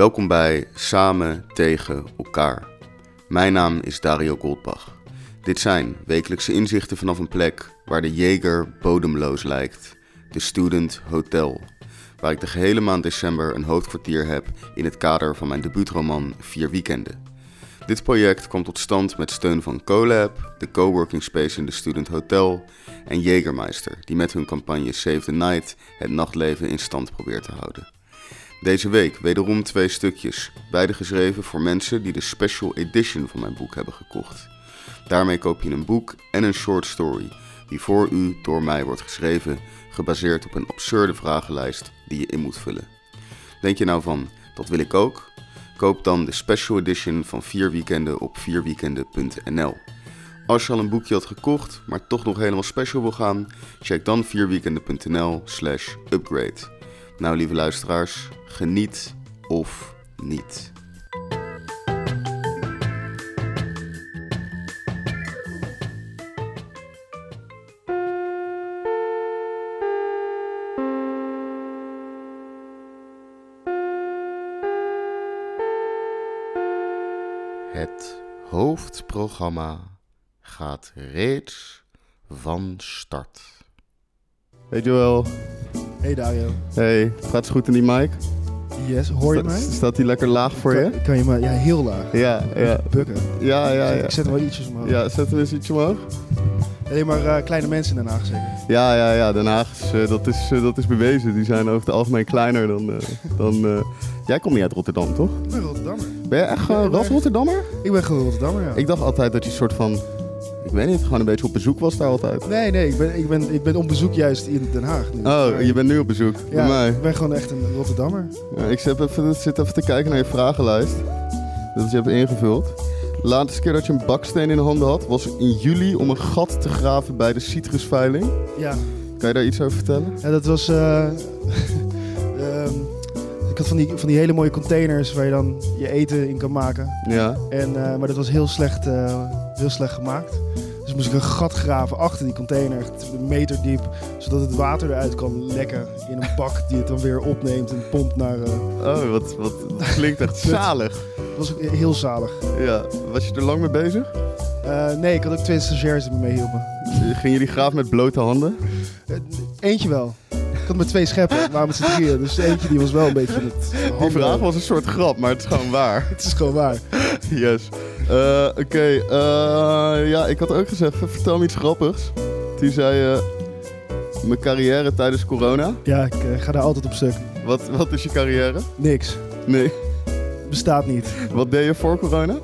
Welkom bij Samen tegen elkaar. Mijn naam is Dario Goldbach. Dit zijn wekelijkse inzichten vanaf een plek waar de Jager bodemloos lijkt, de Student Hotel, waar ik de gehele maand december een hoofdkwartier heb in het kader van mijn debuutroman Vier Weekenden. Dit project kwam tot stand met steun van CoLab, de coworking space in de Student Hotel en Jägermeister, die met hun campagne Save the Night het nachtleven in stand probeert te houden. Deze week wederom twee stukjes, beide geschreven voor mensen die de special edition van mijn boek hebben gekocht. Daarmee koop je een boek en een short story, die voor u door mij wordt geschreven, gebaseerd op een absurde vragenlijst die je in moet vullen. Denk je nou van, dat wil ik ook? Koop dan de special edition van 4 weekenden op 4weekenden.nl. Als je al een boekje had gekocht, maar toch nog helemaal special wil gaan, check dan 4weekenden.nl slash upgrade. Nou lieve luisteraars, geniet of niet. Het hoofdprogramma gaat reeds van start. Hey Joel. Hey Dario. Hey, gaat het goed in die mic? Yes, hoor je Sta- mij? Staat die lekker laag voor je? Kan, je me, ja, heel laag. Ja, ja. Bukken. Ja, ja, ja. Ik zet hem wel ietsjes omhoog. Ja, zet hem eens ietsje omhoog. Alleen maar eh, kleine mensen in Den Haag zeker. Ja, ja, ja. Den Haag, is, eh, dat, is, eh, dat is bewezen. Die zijn over het algemeen kleiner dan... dan Jij komt niet uit Rotterdam, toch? Ik ben Rotterdammer. Ben je echt gewoon Ja, maar- Rotterdammer? Ik ben gewoon Rotterdammer, ja. Ik dacht altijd dat je een soort van... Ik weet niet, gewoon een beetje op bezoek was daar altijd. Nee, nee, ik ben, ik, ben, ik ben op bezoek juist in Den Haag nu. Oh, je bent nu op bezoek ja, bij mij. ik ben gewoon echt een Rotterdammer. Ja, ik zit even, zit even te kijken naar je vragenlijst. Dat je hebt ingevuld. De laatste keer dat je een baksteen in de handen had, was in juli om een gat te graven bij de citrusveiling. Ja, Kan je daar iets over vertellen? ja dat was... eh, ehm, ik had van die, van die hele mooie containers waar je dan je eten in kan maken. Ja. En, eh, maar dat was heel slecht, eh, heel slecht gemaakt. Dus moest ik een gat graven achter die container, echt een meter diep. Zodat het water eruit kan lekken in een bak die het dan weer opneemt en pompt naar... eh, Oh, wat, wat, dat klinkt echt zalig. dat was heel zalig. Ja. Was je er lang mee bezig? Eh, nee, ik had ook twee stagiairs die me meehielpen. Gingen jullie graaf met blote handen? Eh, eentje wel. Ik had met twee scheppen, waren met z'n drieën. Dus eentje die was wel een beetje het Die vraag was een soort grap, maar het is gewoon waar. Het is gewoon waar. Yes. Eh, Oké, eh, ja, ik had ook gezegd, vertel me iets grappigs. Toen zei je, mijn carrière tijdens corona. Ja, ik eh, ga daar altijd op stuk. Wat, wat is je carrière? Niks. Nee. Bestaat niet. Wat deed je voor corona?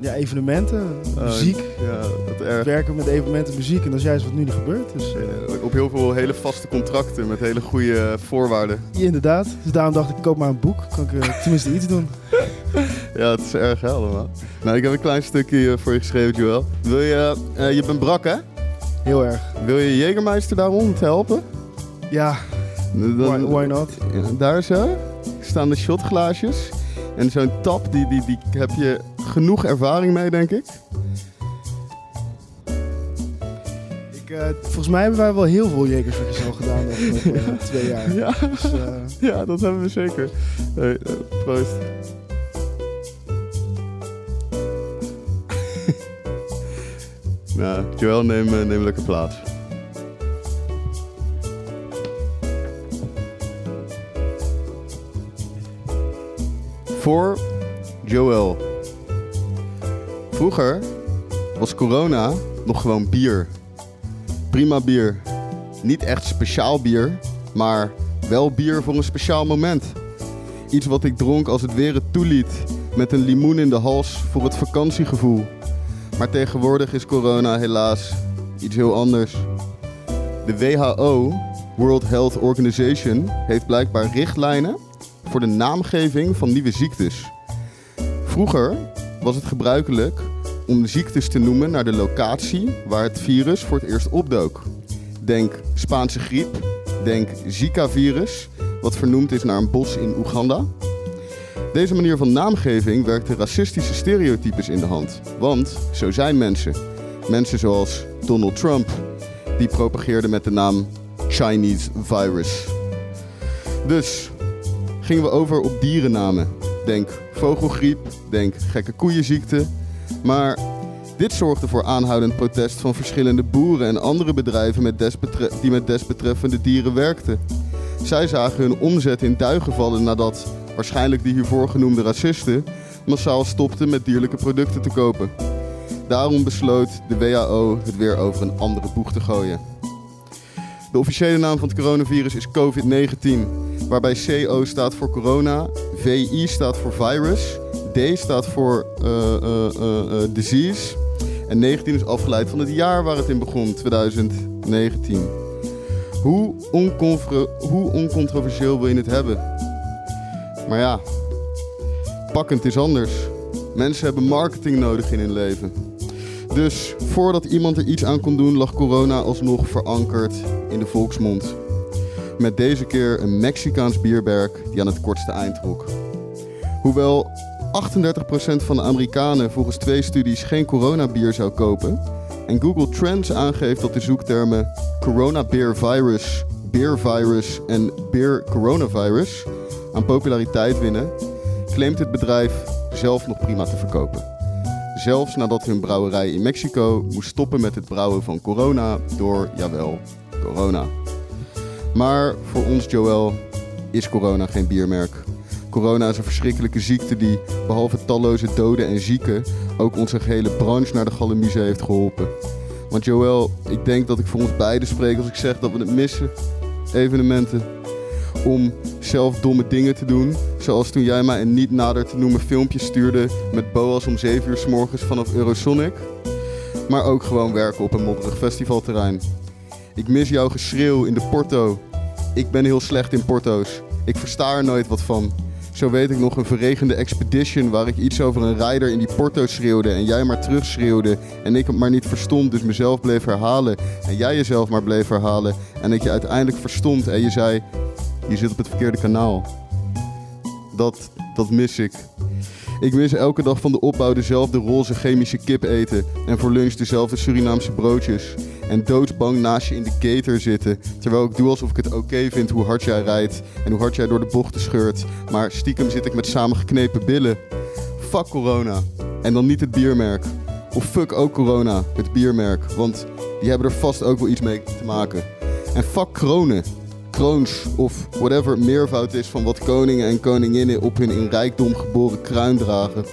Ja, evenementen, Oh, muziek. Ja, dat erg. werken met evenementen muziek en dat is juist wat nu niet gebeurt. Dus eh, Eh, Op heel veel hele vaste contracten met hele goede eh, voorwaarden. ja, inderdaad. Dus daarom dacht ik, ik koop maar een boek. Kan ik eh, tenminste iets doen. Ja, het is erg hè, allemaal. Nou, ik heb een klein stukje eh, voor je geschreven, Joel. Wil je, eh, je bent brak hè? Heel erg. Wil je Jägermeister daarom te helpen? Ja, Dan- why, why not? Daar zo staan de shotglaasjes. En zo'n tap, die, die, die heb je genoeg ervaring mee, denk ik. Ik, eh, volgens mij hebben wij wel heel veel jegerstukjes al gedaan de afgelopen twee jaar. Ja, Dus, ja dat hebben we zeker. Hey, proost. Joel, neem, eh, neem lekker plaats. Voor Joel. Vroeger was corona nog gewoon bier. Prima bier. Niet echt speciaal bier, maar wel bier voor een speciaal moment. Iets wat ik dronk als het weer het toeliet, met een limoen in de hals voor het vakantiegevoel. Maar tegenwoordig is corona helaas iets heel anders. De WHO, World Health Organization, heeft blijkbaar richtlijnen voor de naamgeving van nieuwe ziektes. Vroeger was het gebruikelijk om ziektes te noemen naar de locatie waar het virus voor het eerst opdook. Denk Spaanse griep, denk Zika-virus, wat vernoemd is naar een bos in Oeganda. Deze manier van naamgeving werkte racistische stereotypes in de hand. Want zo zijn mensen. Mensen zoals Donald Trump, die propageerde met de naam Chinese virus. Dus gingen we over op dierennamen. denk vogelgriep, denk gekke koeienziekte. Maar dit zorgde voor aanhoudend protest van verschillende boeren en andere bedrijven met die met desbetreffende dieren werkten. Zij zagen hun omzet in duigen vallen nadat waarschijnlijk de hiervoor genoemde racisten massaal stopten met dierlijke producten te kopen. Daarom besloot de WHO het weer over een andere boeg te gooien. De officiële naam van het coronavirus is COVID-19, waarbij CO staat voor corona, VI staat voor virus, D staat voor eh, eh, eh, disease en 19 is afgeleid van het jaar waar het in begon, 2019. Hoe, hoe oncontroversieel wil je het hebben? Maar ja, pakkend is anders. Mensen hebben marketing nodig in hun leven. Dus voordat iemand er iets aan kon doen, lag corona alsnog verankerd in de volksmond. Met deze keer een Mexicaans bierberg die aan het kortste eind trok. Hoewel 38% van de Amerikanen volgens twee studies geen coronabier zou kopen en Google Trends aangeeft dat de zoektermen corona beer virus, beer virus en beer coronavirus aan populariteit winnen, claimt het bedrijf zelf nog prima te verkopen. Zelfs nadat hun brouwerij in Mexico moest stoppen met het brouwen van corona door, jawel, corona. Maar voor ons, Joël, is corona geen biermerk. Corona is een verschrikkelijke ziekte die, behalve talloze doden en zieken, ook onze gehele branche naar de gallemiezen heeft geholpen. Want Joël, ik denk dat ik voor ons beiden spreek als ik zeg dat we het missen. Evenementen. Om zelf domme dingen te doen. Zoals toen jij mij een niet nader te noemen filmpje stuurde met Boas om 7 uur s morgens vanaf Eurosonic. Maar ook gewoon werken op een modderig festivalterrein. Ik mis jouw geschreeuw in de porto. Ik ben heel slecht in porto's. Ik versta er nooit wat van. Zo weet ik nog een verregende expedition waar ik iets over een rijder in die porto schreeuwde en jij maar terug schreeuwde en ik het maar niet verstond, dus mezelf bleef herhalen en jij jezelf maar bleef herhalen en ik je uiteindelijk verstond en je zei, je zit op het verkeerde kanaal. Dat, dat mis ik. Ik mis elke dag van de opbouw dezelfde roze chemische kip eten en voor lunch dezelfde Surinaamse broodjes. En doodsbang naast je in de gator zitten, terwijl ik doe alsof ik het oké vind hoe hard jij rijdt en hoe hard jij door de bochten scheurt. Maar stiekem zit ik met samengeknepen billen. Fuck corona. En dan niet het biermerk. Of fuck ook corona, het biermerk, want die hebben er vast ook wel iets mee te maken. En fuck kronen kroons of whatever meervoud is van wat koningen en koninginnen op hun in rijkdom geboren kruin dragen.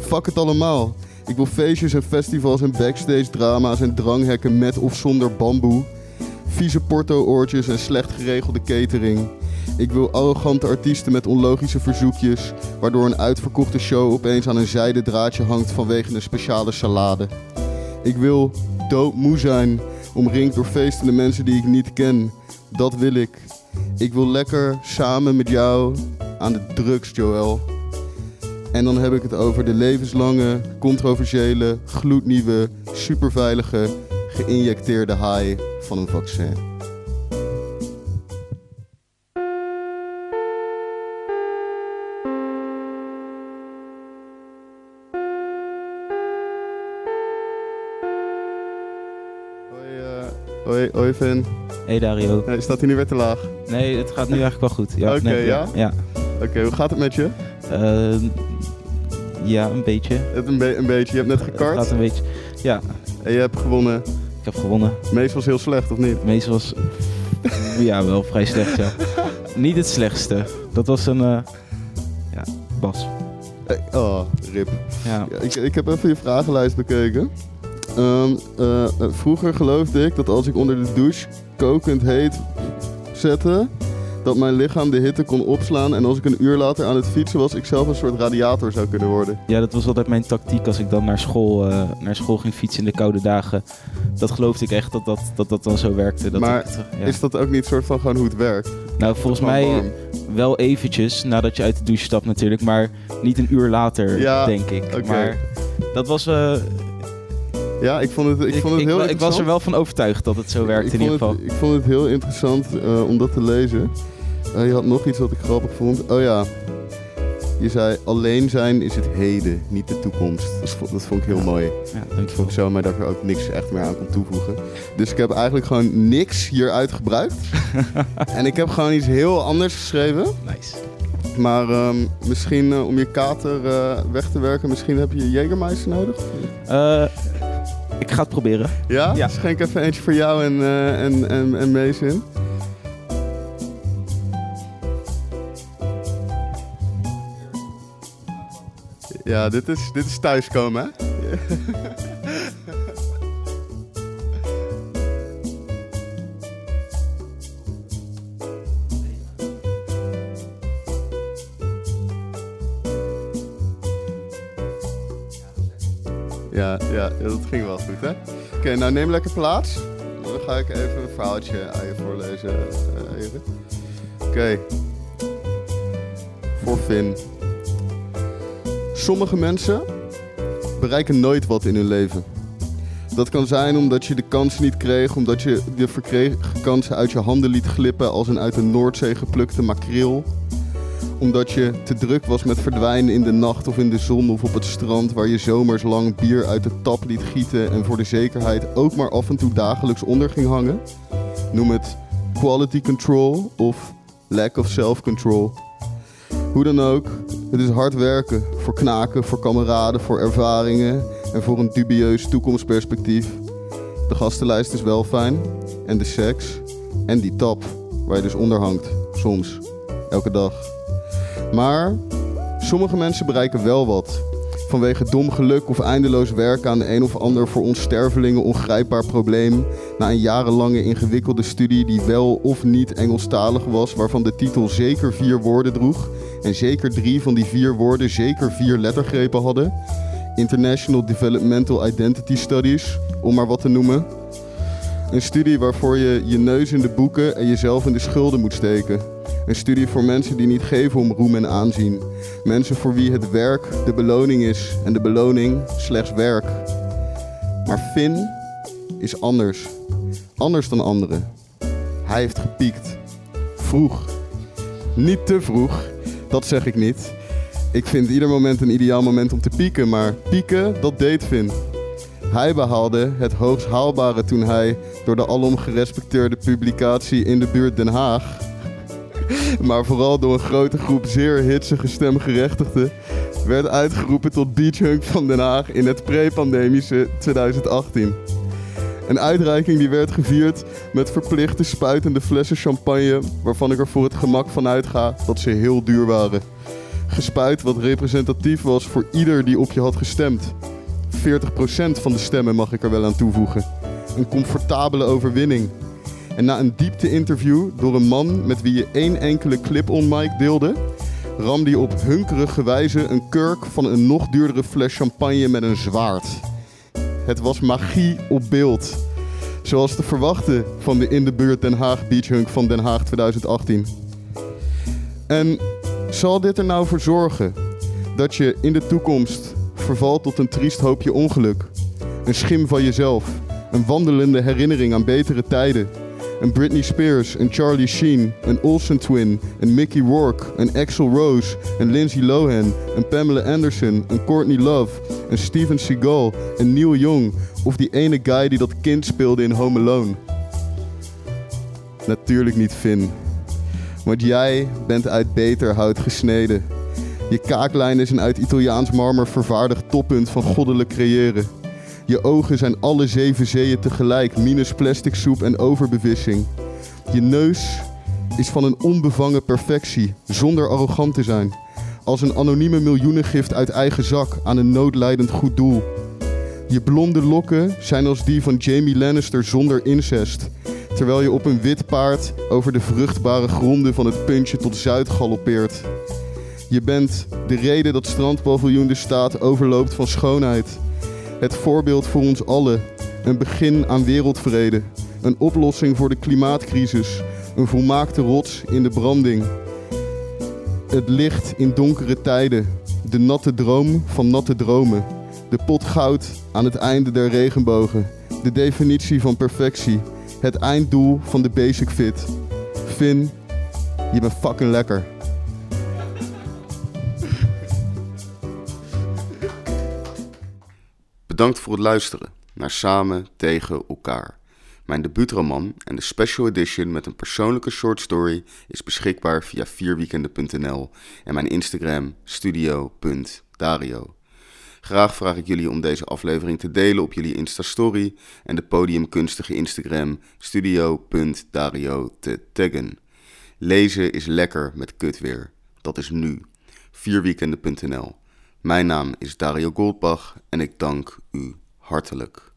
Fuck het allemaal. Ik wil feestjes en festivals en backstage drama's en dranghekken met of zonder bamboe. Vieze porto-oortjes en slecht geregelde catering. Ik wil arrogante artiesten met onlogische verzoekjes, waardoor een uitverkochte show opeens aan een zijden draadje hangt vanwege een speciale salade. Ik wil doodmoe zijn, omringd door feestende mensen die ik niet ken. Dat wil ik. Ik wil lekker samen met jou aan de drugs, Joël. En dan heb ik het over de levenslange, controversiële, gloednieuwe, superveilige, geïnjecteerde high van een vaccin. Hoi, hoi Finn. Hey Dario. Staat hij nu weer te laag? Nee, het gaat nu eigenlijk wel goed. Ja, Oké, nee, ja? Ja. Oké, hoe gaat het met je? Eh, ja, een beetje. Het een, be- een beetje. Je hebt net Het gekart gaat een beetje. Ja, en je hebt gewonnen. ik heb gewonnen. Meestal was heel slecht, of niet? Het meeste was... ja, wel vrij slecht, ja. Niet het slechtste. Dat was een... eh, ja, Bas. Eh, Oh, rip. Ja. Ja, ik, ik heb even je vragenlijst bekeken. Ehm, eh, eh, vroeger geloofde ik dat als ik onder de douche kokend heet zette, dat mijn lichaam de hitte kon opslaan. En als ik een uur later aan het fietsen was, ik zelf een soort radiator zou kunnen worden. ja, dat was altijd mijn tactiek als ik dan naar school, eh, naar school ging fietsen in de koude dagen. Dat geloofde ik echt dat dat, dat, dat dan zo werkte. Dat Maar ik het, ja. Is dat ook niet soort van gewoon hoe het werkt? Nou, volgens mij warm. wel eventjes nadat je uit de douche stapt natuurlijk, maar niet een uur later, Ja, denk ik. Maar dat was... Ja, ik vond het, ik vond het ik, heel wa- ik was er wel van overtuigd dat het zo werkt ik in ieder geval. Het, ik vond het heel interessant eh, om dat te lezen. Eh, je had nog iets wat ik grappig vond. Oh ja. Je zei, alleen zijn is het heden, niet de toekomst. Dat, vond- dat vond ik heel mooi. Ja, Ik dankjewel. vond zo maar dat ik er ook niks echt meer aan kon toevoegen. Dus ik heb eigenlijk gewoon niks hieruit gebruikt. en ik heb gewoon iets heel anders geschreven. Nice. Maar ehm, misschien eh, om je kater weg te werken, misschien heb je Jägermeister nodig? Eh, ik ga het proberen. Ja? Ja. Schenk even eentje voor jou en, eh en, en, en Mees in. Ja, dit is, dit is thuiskomen, hè? Ja, ja, dat ging wel goed, hè? Oké, nou neem lekker plaats. Dan ga ik even een verhaaltje aan je voorlezen, Erik. Oké. Voor Finn. Sommige mensen bereiken nooit wat in hun leven. Dat kan zijn omdat je de kans niet kreeg, omdat je de verkregen kansen uit je handen liet glippen als een uit de Noordzee geplukte makreel. Omdat je te druk was met verdwijnen in de nacht of in de zon of op het strand waar je zomers lang bier uit de tap liet gieten en voor de zekerheid ook maar af en toe dagelijks onder ging hangen. Noem het quality control of lack of self-control. Hoe dan ook, het is hard werken voor knaken, voor kameraden, voor ervaringen en voor een dubieus toekomstperspectief. De gastenlijst is wel fijn en de seks en die tap waar je dus onder hangt, soms, elke dag. Maar sommige mensen bereiken wel wat. Vanwege dom geluk of eindeloos werken aan een of ander voor ons stervelingen ongrijpbaar probleem. Na een jarenlange ingewikkelde studie die wel of niet Engelstalig was, waarvan de titel zeker vier woorden droeg. En zeker drie van die vier woorden zeker vier lettergrepen hadden. International Developmental Identity Studies, om maar wat te noemen. Een studie waarvoor je je neus in de boeken en jezelf in de schulden moet steken. Een studie voor mensen die niet geven om roem en aanzien. Mensen voor wie het werk de beloning is en de beloning slechts werk. Maar Finn is anders. Anders dan anderen. Hij heeft gepiekt. Vroeg. Niet te vroeg, dat zeg ik niet. Ik vind ieder moment een ideaal moment om te pieken, maar pieken, dat deed Finn. Hij behaalde het hoogst haalbare toen hij door de alom gerespecteerde publicatie in de buurt Den Haag, maar vooral door een grote groep zeer hitsige stemgerechtigden, werd uitgeroepen tot beachhunk van Den Haag in het pre-pandemische 2018. Een uitreiking die werd gevierd met verplichte spuitende flessen champagne, waarvan ik er voor het gemak van uitga dat ze heel duur waren. Gespuit wat representatief was voor ieder die op je had gestemd. 40% van de stemmen mag ik er wel aan toevoegen. Een comfortabele overwinning. En na een diepte-interview door een man met wie je één enkele clip-on mic deelde, ramde je op hunkerige wijze een kurk van een nog duurdere fles champagne met een zwaard. Het was magie op beeld. Zoals te verwachten van de in de buurt Den Haag Beachhunk van Den Haag 2018. En zal dit er nou voor zorgen dat je in de toekomst vervalt tot een triest hoopje ongeluk? Een schim van jezelf, een wandelende herinnering aan betere tijden. Een Britney Spears, een Charlie Sheen, een Olsen Twin, een Mickey Rourke, een Axl Rose, een Lindsay Lohan, een Pamela Anderson, een Courtney Love, een Steven Seagal, een Neil Young of die ene guy die dat kind speelde in Home Alone. Natuurlijk niet Finn. Want jij bent uit beter hout gesneden. Je kaaklijn is een uit Italiaans marmer vervaardigd toppunt van goddelijk creëren. Je ogen zijn alle zeven zeeën tegelijk, minus plastic soep en overbevissing. Je neus is van een onbevangen perfectie, zonder arrogant te zijn. Als een anonieme miljoenengift uit eigen zak aan een noodlijdend goed doel. Je blonde lokken zijn als die van Jamie Lannister zonder incest. Terwijl je op een wit paard over de vruchtbare gronden van het puntje tot zuid galoppeert. Je bent de reden dat strandpaviljoen de staat overloopt van schoonheid. Het voorbeeld voor ons allen. Een begin aan wereldvrede. Een oplossing voor de klimaatcrisis. Een volmaakte rots in de branding. Het licht in donkere tijden. De natte droom van natte dromen. De pot goud aan het einde der regenbogen. De definitie van perfectie. Het einddoel van de basic fit. Finn, je bent fucking lekker. Bedankt voor het luisteren naar Samen tegen elkaar. Mijn debuutroman en de special edition met een persoonlijke short story is beschikbaar via vierweekenden.nl en mijn Instagram studio.dario. Graag vraag ik jullie om deze aflevering te delen op jullie Insta-story en de podiumkunstige Instagram studio.dario te taggen. Lezen is lekker met kutweer. Dat is nu. Vierweekenden.nl. Mijn naam is Dario Goldbach en ik dank u hartelijk.